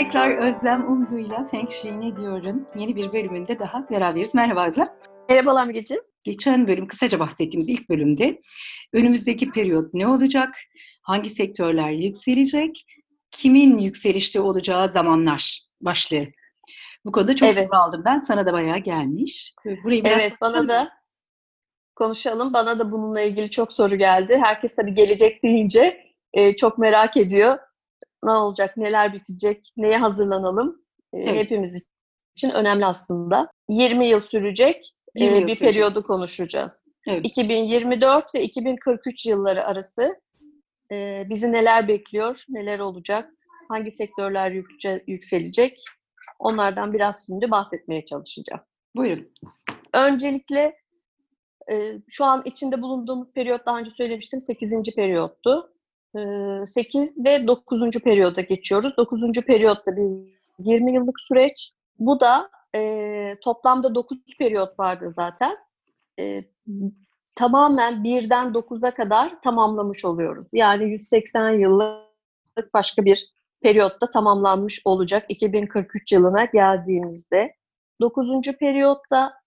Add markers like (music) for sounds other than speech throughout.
Tekrar Özlem Umdu'yla Feng Shui ne diyorum? Yeni bir bölümünde daha beraberiz. Merhaba Özlem. Merhabalar Mügeciğim. Geçen bölüm kısaca bahsettiğimiz ilk bölümde önümüzdeki periyot ne olacak? Hangi sektörler yükselecek? Kimin yükselişte olacağı zamanlar başlığı. Bu konuda çok evet. soru aldım ben. Sana da bayağı gelmiş. Burayı biraz evet bana da konuşalım. Bana da bununla ilgili çok soru geldi. Herkes tabii gelecek deyince e, çok merak ediyor ne olacak, neler bitecek, neye hazırlanalım ee, evet. hepimiz için önemli aslında. 20 yıl sürecek 20 yıl bir sürecek. periyodu konuşacağız. Evet. 2024 ve 2043 yılları arası e, bizi neler bekliyor, neler olacak, hangi sektörler yükselecek onlardan biraz şimdi bahsetmeye çalışacağım. Buyurun. Öncelikle e, şu an içinde bulunduğumuz periyot daha önce söylemiştim 8. periyottu. 8 ve 9. periyoda geçiyoruz. 9. periyotta bir 20 yıllık süreç. Bu da e, toplamda 9 periyot vardı zaten. E, tamamen birden 9'a kadar tamamlamış oluyoruz. Yani 180 yıllık başka bir periyotta tamamlanmış olacak 2043 yılına geldiğimizde. 9. periyotta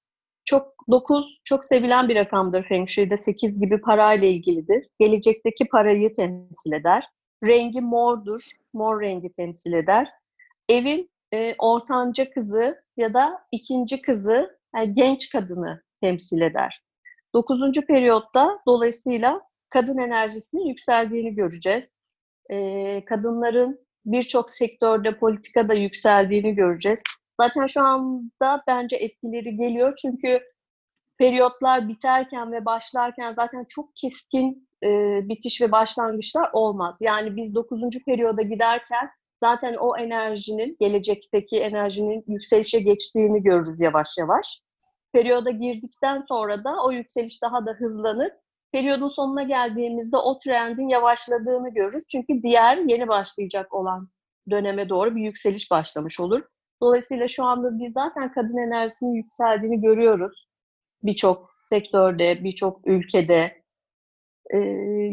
çok 9 çok sevilen bir rakamdır Feng Shui'de. 8 gibi parayla ilgilidir. Gelecekteki parayı temsil eder. Rengi mordur. Mor rengi temsil eder. Evin e, ortanca kızı ya da ikinci kızı, yani genç kadını temsil eder. 9. periyotta dolayısıyla kadın enerjisinin yükseldiğini göreceğiz. E, kadınların birçok sektörde, politikada yükseldiğini göreceğiz. Zaten şu anda bence etkileri geliyor çünkü periyotlar biterken ve başlarken zaten çok keskin e, bitiş ve başlangıçlar olmaz. Yani biz 9. periyoda giderken zaten o enerjinin, gelecekteki enerjinin yükselişe geçtiğini görürüz yavaş yavaş. Periyoda girdikten sonra da o yükseliş daha da hızlanır. Periyodun sonuna geldiğimizde o trendin yavaşladığını görürüz. Çünkü diğer yeni başlayacak olan döneme doğru bir yükseliş başlamış olur. Dolayısıyla şu anda biz zaten kadın enerjisinin yükseldiğini görüyoruz. Birçok sektörde, birçok ülkede. Ee,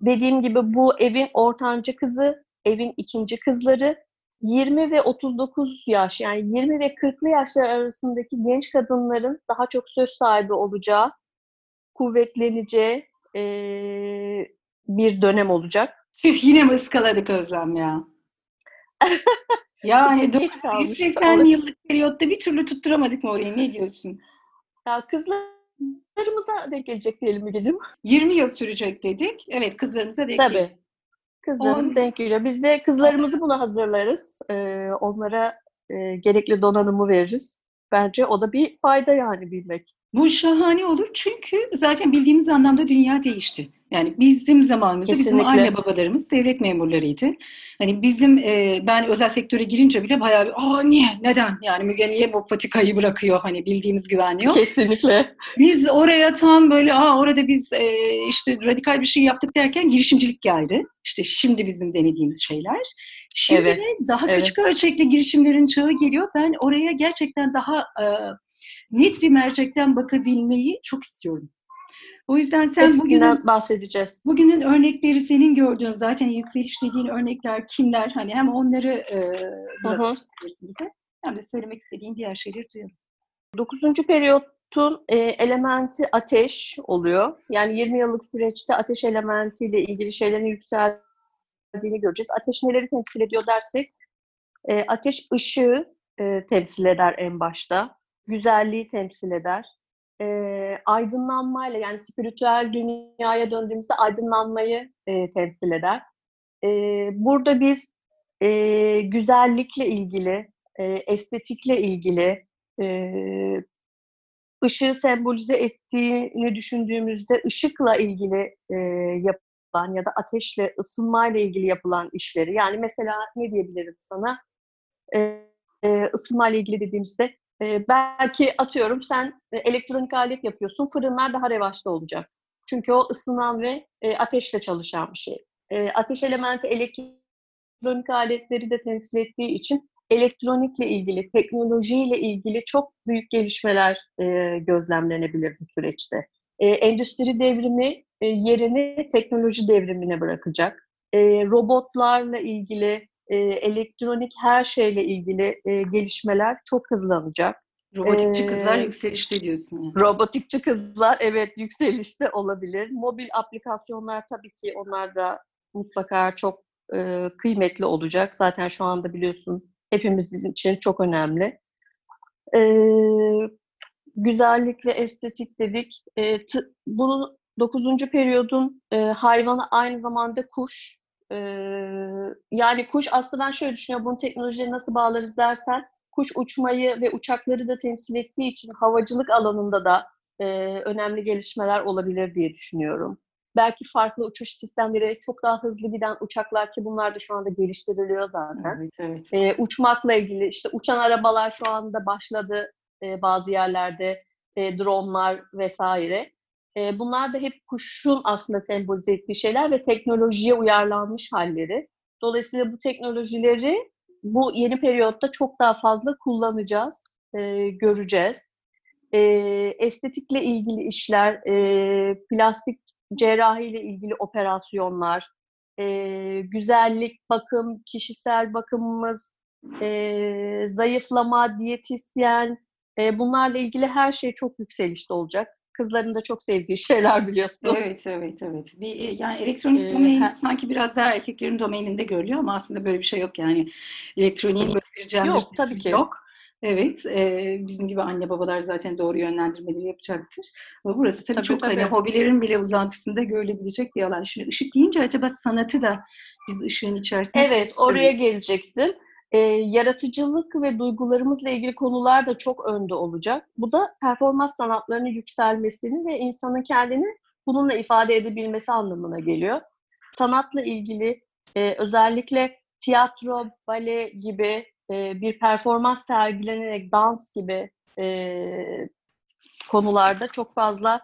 dediğim gibi bu evin ortanca kızı, evin ikinci kızları 20 ve 39 yaş yani 20 ve 40'lı yaşlar arasındaki genç kadınların daha çok söz sahibi olacağı, kuvvetleneceği e, bir dönem olacak. Tüh yine mi ıskaladık Özlem ya? (laughs) Yani 180 yıllık periyotta bir türlü tutturamadık mı orayı? Ne diyorsun? Ya kızlarımıza denk gelecek diyelim Mügeciğim. 20 yıl sürecek dedik. Evet kızlarımıza denk Tabii. Kızlarımız On... denk geliyor. Biz de kızlarımızı buna hazırlarız. Ee, onlara e, gerekli donanımı veririz. Bence o da bir fayda yani bilmek. Bu şahane olur çünkü zaten bildiğimiz anlamda dünya değişti. Yani bizim zamanımızda Kesinlikle. bizim anne babalarımız devlet memurlarıydı. Hani bizim e, ben özel sektöre girince bile bayağı bir aa niye neden yani Müge niye bu patikayı bırakıyor hani bildiğimiz güven yok. Kesinlikle. Biz oraya tam böyle aa orada biz e, işte radikal bir şey yaptık derken girişimcilik geldi. İşte şimdi bizim denediğimiz şeyler. Şimdi evet. de daha evet. küçük ölçekli girişimlerin çağı geliyor. Ben oraya gerçekten daha e, net bir mercekten bakabilmeyi çok istiyorum. O yüzden sen bugün bahsedeceğiz. Bugünün örnekleri senin gördüğün zaten yükseliş dediğin örnekler kimler? Hani hem onları e, biraz bize hem de söylemek istediğin diğer şeyleri duyalım. Dokuzuncu periyotun e, elementi ateş oluyor. Yani 20 yıllık süreçte ateş elementiyle ilgili şeylerin yükseldiğini göreceğiz. Ateş neleri temsil ediyor dersek e, ateş ışığı e, temsil eder en başta. Güzelliği temsil eder e, aydınlanmayla yani spiritüel dünyaya döndüğümüzde aydınlanmayı e, temsil eder. E, burada biz e, güzellikle ilgili, e, estetikle ilgili, e, ışığı sembolize ettiğini düşündüğümüzde ışıkla ilgili e, yapılan ya da ateşle, ısınmayla ilgili yapılan işleri. Yani mesela ne diyebilirim sana? E, e, ısınmayla ilgili dediğimizde e, belki atıyorum sen e, elektronik alet yapıyorsun, fırınlar daha revaçta olacak. Çünkü o ısınan ve e, ateşle çalışan bir şey. E, ateş elementi elektronik aletleri de temsil ettiği için elektronikle ilgili, teknolojiyle ilgili çok büyük gelişmeler e, gözlemlenebilir bu süreçte. E, endüstri devrimi e, yerini teknoloji devrimine bırakacak. E, robotlarla ilgili e, elektronik her şeyle ilgili e, gelişmeler çok hızlanacak. Robotikçi kızlar ee, yükselişte diyorsun. Yani. Robotikçi kızlar evet yükselişte olabilir. Mobil aplikasyonlar tabii ki onlar da mutlaka çok e, kıymetli olacak. Zaten şu anda biliyorsun hepimiz için çok önemli. E, güzellik ve estetik dedik. E, t- bunun dokuzuncu periyodun e, hayvanı aynı zamanda kuş. E, yani kuş aslında ben şöyle düşünüyorum. Bunu teknolojiye nasıl bağlarız dersen kuş uçmayı ve uçakları da temsil ettiği için havacılık alanında da e, önemli gelişmeler olabilir diye düşünüyorum. Belki farklı uçuş sistemleri, çok daha hızlı giden uçaklar ki bunlar da şu anda geliştiriliyor zaten. Evet, evet. E, uçmakla ilgili işte uçan arabalar şu anda başladı e, bazı yerlerde, e, dronlar vesaire. E, bunlar da hep kuşun aslında sembolize ettiği şeyler ve teknolojiye uyarlanmış halleri. Dolayısıyla bu teknolojileri bu yeni periyotta çok daha fazla kullanacağız, e, göreceğiz. E, estetikle ilgili işler, e, plastik cerrahiyle ilgili operasyonlar, e, güzellik, bakım, kişisel bakımımız, e, zayıflama, diyetisyen, e, bunlarla ilgili her şey çok yükselişte olacak. Kızların da çok sevdiği şeyler biliyorsun. Evet, evet, evet. Bir, e, yani elektronik ee, domain ha. sanki biraz daha erkeklerin domaininde görülüyor ama aslında böyle bir şey yok yani. Elektroniğin böyle bir yok, tabii ki. yok. Evet, e, bizim gibi anne babalar zaten doğru yönlendirmeleri yapacaktır. Ama burası tabii, tabii çok tabii. hani hobilerin bile uzantısında görülebilecek bir alan. Şimdi ışık deyince acaba sanatı da biz ışığın içerisinde... Evet, oraya gelecektim e, yaratıcılık ve duygularımızla ilgili konular da çok önde olacak. Bu da performans sanatlarının yükselmesini ve insanın kendini bununla ifade edebilmesi anlamına geliyor. Sanatla ilgili e, özellikle tiyatro, bale gibi e, bir performans sergilenerek dans gibi e, konularda çok fazla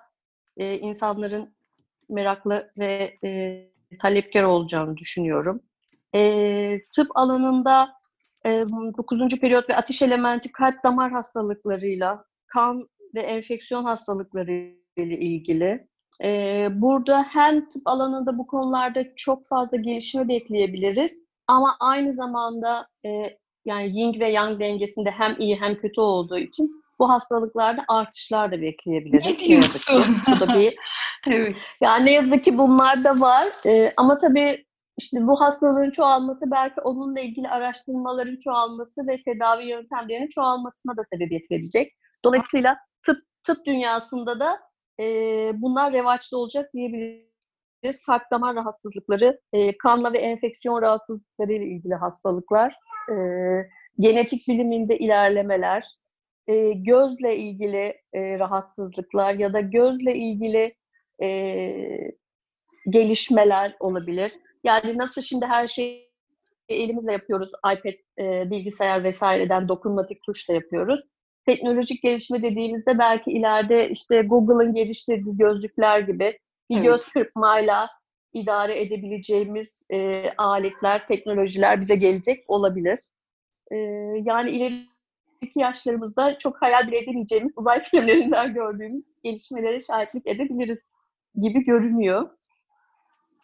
e, insanların meraklı ve e, talepkar olacağını düşünüyorum. E, tıp alanında 9. periyot ve ateş elementi kalp damar hastalıklarıyla, kan ve enfeksiyon hastalıkları ile ilgili. Burada hem tıp alanında bu konularda çok fazla gelişme bekleyebiliriz ama aynı zamanda yani yin ve yang dengesinde hem iyi hem kötü olduğu için bu hastalıklarda artışlar da bekleyebiliriz. Ne diyorsun? Bu da bir (laughs) evet. Yani ne yazık ki bunlar da var. Ee, ama tabii işte bu hastalığın çoğalması belki onunla ilgili araştırmaların çoğalması ve tedavi yöntemlerinin çoğalmasına da sebebiyet verecek. Dolayısıyla tıp tıp dünyasında da e, bunlar revaçta olacak diyebiliriz. Kalp damar rahatsızlıkları, e, kanla ve enfeksiyon rahatsızlıkları ile ilgili hastalıklar, e, genetik biliminde ilerlemeler, e, gözle ilgili e, rahatsızlıklar ya da gözle ilgili e, gelişmeler olabilir. Yani nasıl şimdi her şeyi elimizle yapıyoruz, iPad, e, bilgisayar vesaireden dokunmatik tuşla yapıyoruz. Teknolojik gelişme dediğimizde belki ileride işte Google'ın geliştirdiği gözlükler gibi bir evet. göz kırpmayla idare edebileceğimiz e, aletler, teknolojiler bize gelecek olabilir. E, yani ileriki yaşlarımızda çok hayal bile edemeyeceğimiz (laughs) uzay filmlerinden gördüğümüz gelişmelere şahitlik edebiliriz gibi görünüyor.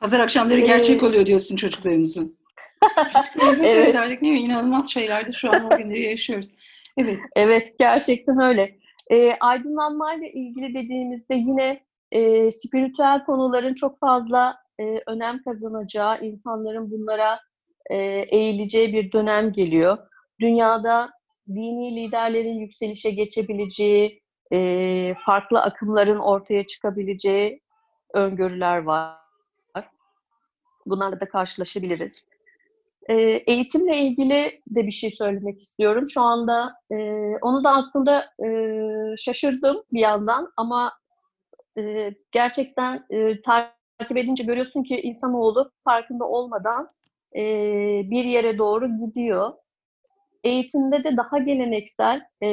Pazar akşamları gerçek oluyor diyorsun çocuklarımızın. (laughs) evet. Derdik, değil mi? İnanılmaz şeylerdi şu an o günleri yaşıyoruz. Evet. Evet gerçekten öyle. E, aydınlanmayla ilgili dediğimizde yine e, spiritüel konuların çok fazla e, önem kazanacağı, insanların bunlara e, eğileceği bir dönem geliyor. Dünyada dini liderlerin yükselişe geçebileceği, e, farklı akımların ortaya çıkabileceği öngörüler var. Bunlarla da karşılaşabiliriz. E, eğitimle ilgili de bir şey söylemek istiyorum. Şu anda e, onu da aslında e, şaşırdım bir yandan ama e, gerçekten e, takip edince görüyorsun ki insanoğlu farkında olmadan e, bir yere doğru gidiyor. Eğitimde de daha geleneksel e,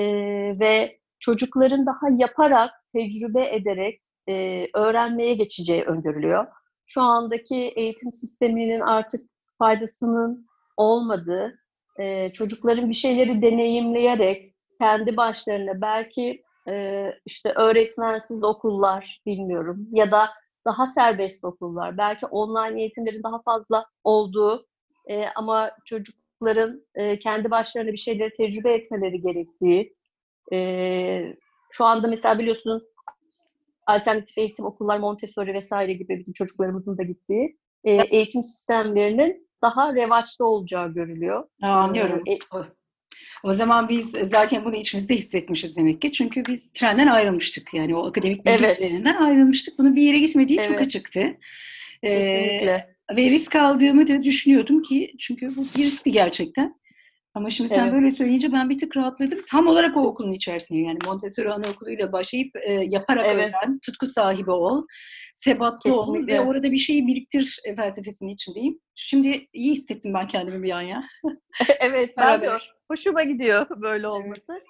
ve çocukların daha yaparak, tecrübe ederek e, öğrenmeye geçeceği öngörülüyor şu andaki eğitim sisteminin artık faydasının olmadığı, e, çocukların bir şeyleri deneyimleyerek kendi başlarına belki e, işte öğretmensiz okullar bilmiyorum ya da daha serbest okullar, belki online eğitimlerin daha fazla olduğu e, ama çocukların e, kendi başlarına bir şeyleri tecrübe etmeleri gerektiği, e, şu anda mesela biliyorsun alternatif eğitim okullar, Montessori vesaire gibi bizim çocuklarımızın da gittiği e, eğitim sistemlerinin daha revaçta olacağı görülüyor. Aa, anlıyorum. E, o zaman biz zaten bunu içimizde hissetmişiz demek ki. Çünkü biz trenden ayrılmıştık. Yani o akademik bilgilerinden evet. ayrılmıştık. Bunu bir yere gitmediği evet. çok açıktı. Kesinlikle. Ee, ve risk aldığımı da düşünüyordum ki çünkü bu bir riskti gerçekten. Ama şimdi sen evet. böyle söyleyince ben bir tık rahatladım. Tam olarak o okulun içerisinde yani Montessori Anaokulu'yla başlayıp e, yaparak evet. öğren, tutku sahibi ol, sebatlı ol ve orada bir şeyi biriktir e, felsefesinin içindeyim. Şimdi iyi hissettim ben kendimi bir an ya. (laughs) evet ben de hoşuma gidiyor böyle olması.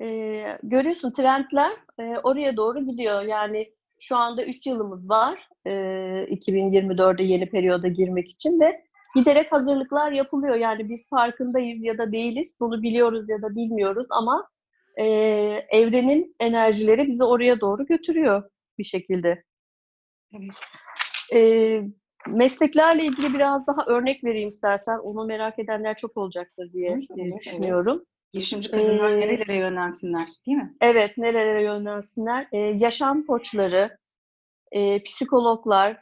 Ee, görüyorsun trendler e, oraya doğru gidiyor. Yani şu anda 3 yılımız var e, 2024'de yeni periyoda girmek için de giderek hazırlıklar yapılıyor. Yani biz farkındayız ya da değiliz, bunu biliyoruz ya da bilmiyoruz ama e, evrenin enerjileri bizi oraya doğru götürüyor bir şekilde. Evet. E, mesleklerle ilgili biraz daha örnek vereyim istersen. Onu merak edenler çok olacaktır diye evet, düşünüyorum. Evet. Girişimci kadınlar ee, nerelere yönlensinler değil mi? Evet, nerelere yönlensinler. Ee, yaşam koçları, e, psikologlar,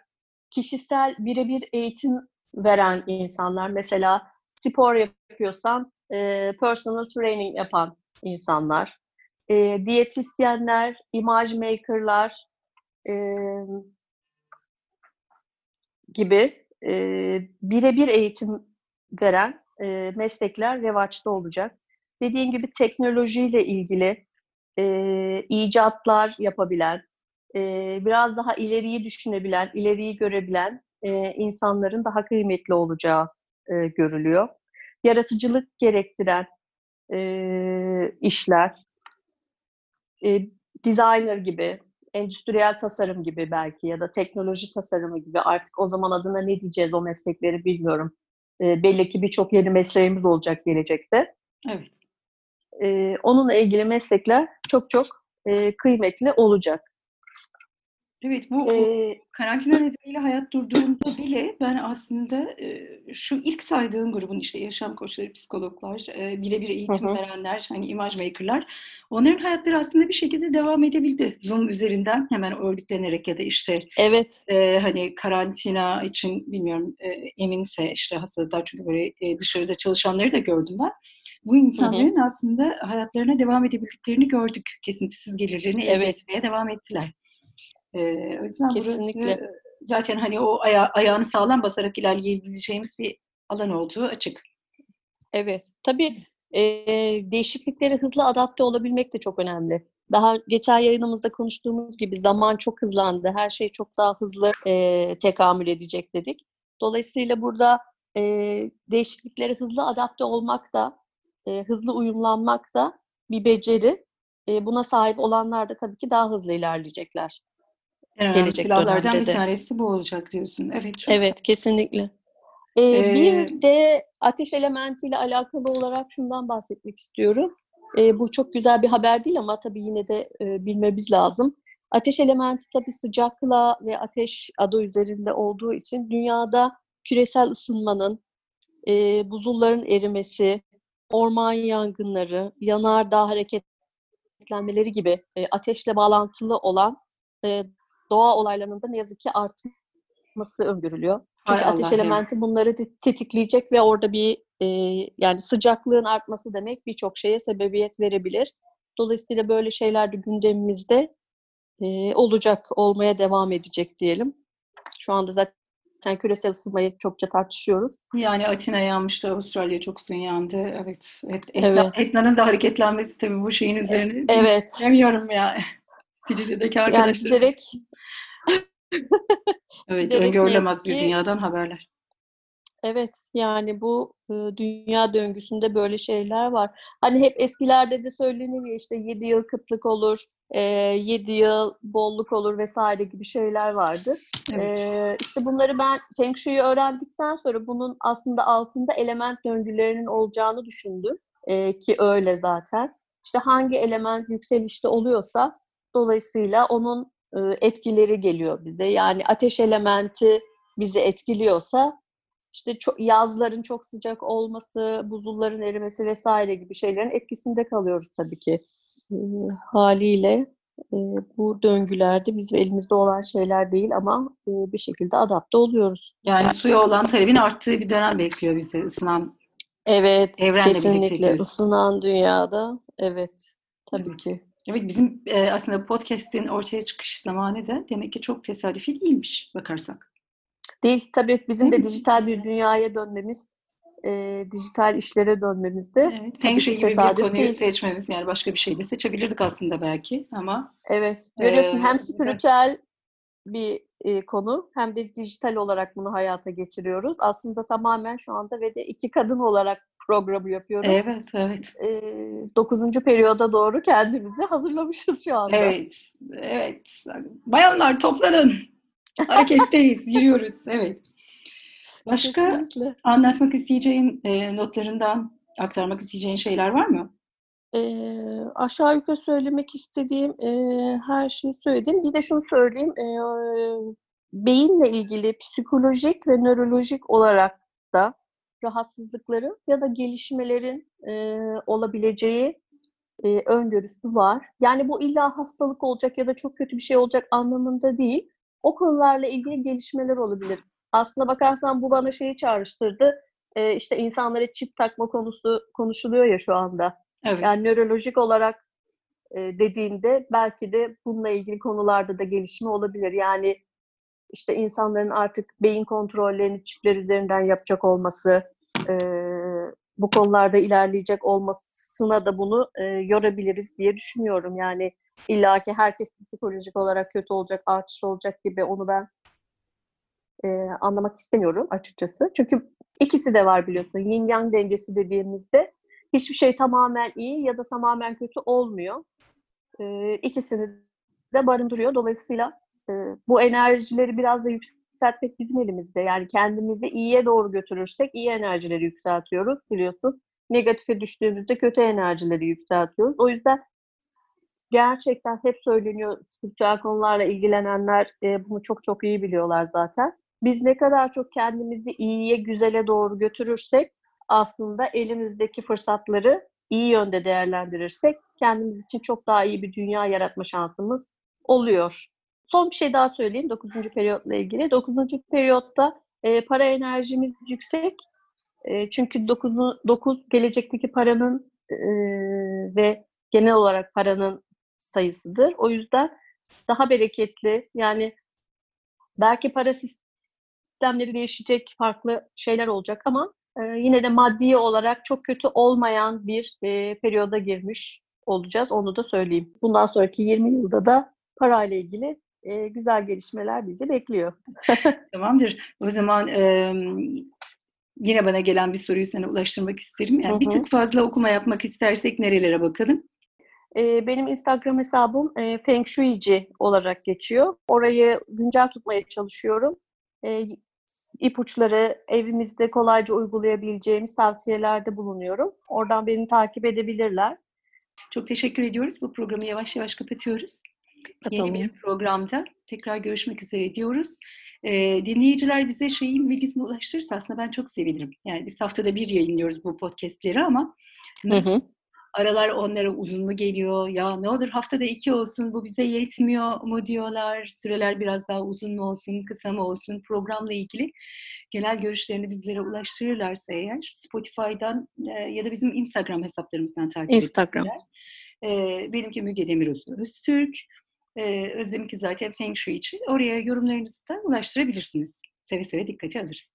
kişisel birebir eğitim veren insanlar. Mesela spor yapıyorsan e, personal training yapan insanlar. E, diyetisyenler, imaj makerlar e, gibi e, birebir eğitim veren e, meslekler revaçta olacak. Dediğim gibi teknolojiyle ilgili e, icatlar yapabilen, e, biraz daha ileriyi düşünebilen, ileriyi görebilen e, insanların daha kıymetli olacağı e, görülüyor. Yaratıcılık gerektiren e, işler, e, designer gibi, endüstriyel tasarım gibi belki ya da teknoloji tasarımı gibi artık o zaman adına ne diyeceğiz o meslekleri bilmiyorum. E, belli ki birçok yeni mesleğimiz olacak gelecekte. Evet. E, onunla ilgili meslekler çok çok e, kıymetli olacak. Evet bu, ee, karantina nedeniyle hayat durduğunda bile ben aslında e, şu ilk saydığım grubun işte yaşam koçları, psikologlar, e, birebir eğitim hı verenler, hani imaj makerlar onların hayatları aslında bir şekilde devam edebildi. Zoom üzerinden hemen örgütlenerek ya da işte evet. e, hani karantina için bilmiyorum e, eminse işte hastalıklar çünkü böyle e, dışarıda çalışanları da gördüm ben. Bu insanların hı hı. aslında hayatlarına devam edebildiklerini gördük. Kesintisiz gelirlerini evet. elde etmeye devam ettiler. O yüzden Kesinlikle. Burası, zaten hani o aya, ayağını sağlam basarak ilerleyebileceğimiz bir alan olduğu açık. Evet. Tabii e, değişikliklere hızlı adapte olabilmek de çok önemli. Daha geçen yayınımızda konuştuğumuz gibi zaman çok hızlandı. Her şey çok daha hızlı e, tekamül edecek dedik. Dolayısıyla burada e, değişikliklere hızlı adapte olmak da, e, hızlı uyumlanmak da bir beceri. E, buna sahip olanlar da tabii ki daha hızlı ilerleyecekler. En gelecek silahlardan bir tanesi bu olacak diyorsun. Evet. Çok evet, kesinlikle. Ee, ee, bir de ateş elementiyle alakalı olarak şundan bahsetmek istiyorum. Ee, bu çok güzel bir haber değil ama tabii yine de e, bilmemiz lazım. Ateş elementi tabii sıcakla ve ateş adı üzerinde olduğu için dünyada küresel ısınmanın, e, buzulların erimesi, orman yangınları, yanardağ hareketlenmeleri gibi e, ateşle bağlantılı olan e, doğa olaylarının da ne yazık ki artması öngörülüyor. Çünkü Hay ateş Allah elementi bunları tetikleyecek ve orada bir e, yani sıcaklığın artması demek birçok şeye sebebiyet verebilir. Dolayısıyla böyle şeyler de gündemimizde e, olacak, olmaya devam edecek diyelim. Şu anda zaten küresel ısınmayı çokça tartışıyoruz. Yani Atina yanmıştı, Avustralya çok uzun yandı. Evet. Et, Etna, evet. Etna'nın da hareketlenmesi tabii bu şeyin üzerine. Evet. Bilmiyorum ya. (laughs) Ticilideki arkadaşlarım. Yani direkt (laughs) evet, öngörülemez bir dünyadan haberler. Evet, yani bu e, dünya döngüsünde böyle şeyler var. Hani hep eskilerde de söylenir ya işte 7 yıl kıtlık olur, e, 7 yıl bolluk olur vesaire gibi şeyler vardır. Evet. E, işte bunları ben Feng Shui'yi öğrendikten sonra bunun aslında altında element döngülerinin olacağını düşündüm. E, ki öyle zaten. İşte hangi element yükselişte oluyorsa dolayısıyla onun etkileri geliyor bize. Yani ateş elementi bizi etkiliyorsa işte çok, yazların çok sıcak olması, buzulların erimesi vesaire gibi şeylerin etkisinde kalıyoruz tabii ki. E, haliyle e, bu döngülerde bizim elimizde olan şeyler değil ama e, bir şekilde adapte oluyoruz. Yani suya olan talebin arttığı bir dönem bekliyor bizi ısınan Evet, evrenle kesinlikle ısınan dünyada. Evet, tabii evet. ki. Evet, bizim e, aslında podcast'in ortaya çıkış zamanı da demek ki çok tesadüfi değilmiş bakarsak. Değil, tabii bizim Değil de mi? dijital bir dünyaya dönmemiz, e, dijital işlere dönmemiz de evet, Feng Shui gibi bir konuyu değil. seçmemiz yani başka bir şey de seçebilirdik aslında belki ama. Evet, görüyorsun e, hem spiritüel bir e, konu hem de dijital olarak bunu hayata geçiriyoruz. Aslında tamamen şu anda ve de iki kadın olarak programı yapıyoruz. Evet, evet. E, dokuzuncu periyoda doğru kendimizi hazırlamışız şu anda. Evet, evet. Bayanlar toplanın. Hareketteyiz, (laughs) yürüyoruz. Evet. Başka Kesinlikle. anlatmak isteyeceğin e, notlarından aktarmak isteyeceğin şeyler var mı? E, aşağı yukarı söylemek istediğim e, her şeyi söyledim. Bir de şunu söyleyeyim. E, beyinle ilgili psikolojik ve nörolojik olarak da rahatsızlıkları ya da gelişmelerin e, olabileceği e, öngörüsü var. Yani bu illa hastalık olacak ya da çok kötü bir şey olacak anlamında değil. O konularla ilgili gelişmeler olabilir. Aslına bakarsan bu bana şeyi çağrıştırdı. E, işte insanlara çip takma konusu konuşuluyor ya şu anda. Evet. Yani nörolojik olarak e, dediğinde belki de bununla ilgili konularda da gelişme olabilir. Yani işte insanların artık beyin kontrollerini çipler üzerinden yapacak olması, e, bu konularda ilerleyecek olmasına da bunu e, yorabiliriz diye düşünüyorum. Yani illaki herkes psikolojik olarak kötü olacak, artış olacak gibi onu ben e, anlamak istemiyorum açıkçası. Çünkü ikisi de var biliyorsun. Yin yang dengesi dediğimizde hiçbir şey tamamen iyi ya da tamamen kötü olmuyor. E, ikisini de barındırıyor. Dolayısıyla e, bu enerjileri biraz da yükseltmek bizim elimizde. Yani kendimizi iyiye doğru götürürsek iyi enerjileri yükseltiyoruz biliyorsun. Negatife düştüğümüzde kötü enerjileri yükseltiyoruz. O yüzden gerçekten hep söyleniyor spiritüel konularla ilgilenenler e, bunu çok çok iyi biliyorlar zaten. Biz ne kadar çok kendimizi iyiye, güzele doğru götürürsek aslında elimizdeki fırsatları iyi yönde değerlendirirsek kendimiz için çok daha iyi bir dünya yaratma şansımız oluyor. Son bir şey daha söyleyeyim 9. periyotla ilgili. 9. periyotta e, para enerjimiz yüksek. E, çünkü 9, 9 gelecekteki paranın e, ve genel olarak paranın sayısıdır. O yüzden daha bereketli yani belki para sistemleri değişecek, farklı şeyler olacak ama e, yine de maddi olarak çok kötü olmayan bir e, periyoda girmiş olacağız. Onu da söyleyeyim. Bundan sonraki 20 yılda da parayla ilgili e, güzel gelişmeler bizi bekliyor. (laughs) Tamamdır. O zaman e, yine bana gelen bir soruyu sana ulaştırmak isterim. Yani bir tık fazla okuma yapmak istersek nerelere bakalım? E, benim Instagram hesabım e, Feng Shuici olarak geçiyor. Orayı güncel tutmaya çalışıyorum. E, ipuçları evimizde kolayca uygulayabileceğimiz tavsiyelerde bulunuyorum. Oradan beni takip edebilirler. Çok teşekkür ediyoruz. Bu programı yavaş yavaş kapatıyoruz. Kapatalım. Yeni bir programda tekrar görüşmek üzere diyoruz. Ee, dinleyiciler bize şeyin bilgisini ulaştırırsa aslında ben çok sevinirim. Yani biz haftada bir yayınlıyoruz bu podcastleri ama hı hı. aralar onlara uzun mu geliyor? Ya ne olur haftada iki olsun bu bize yetmiyor mu diyorlar. Süreler biraz daha uzun mu olsun, kısa mı olsun programla ilgili genel görüşlerini bizlere ulaştırırlarsa eğer Spotify'dan e, ya da bizim Instagram hesaplarımızdan takip Instagram. edebilirler. E, benimki Müge Demir Öztürk. Ee, Özlem'inki zaten Feng Shui için. Oraya yorumlarınızı da ulaştırabilirsiniz. Seve seve dikkate alırız.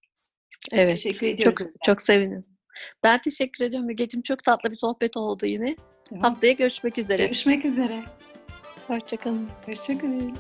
Evet. Teşekkür ediyoruz. Çok, çok seviniriz. Ben teşekkür ediyorum Mügeciğim. Çok tatlı bir sohbet oldu yine. Tamam. Haftaya görüşmek üzere. Görüşmek üzere. Hoşçakalın. Hoşçakalın.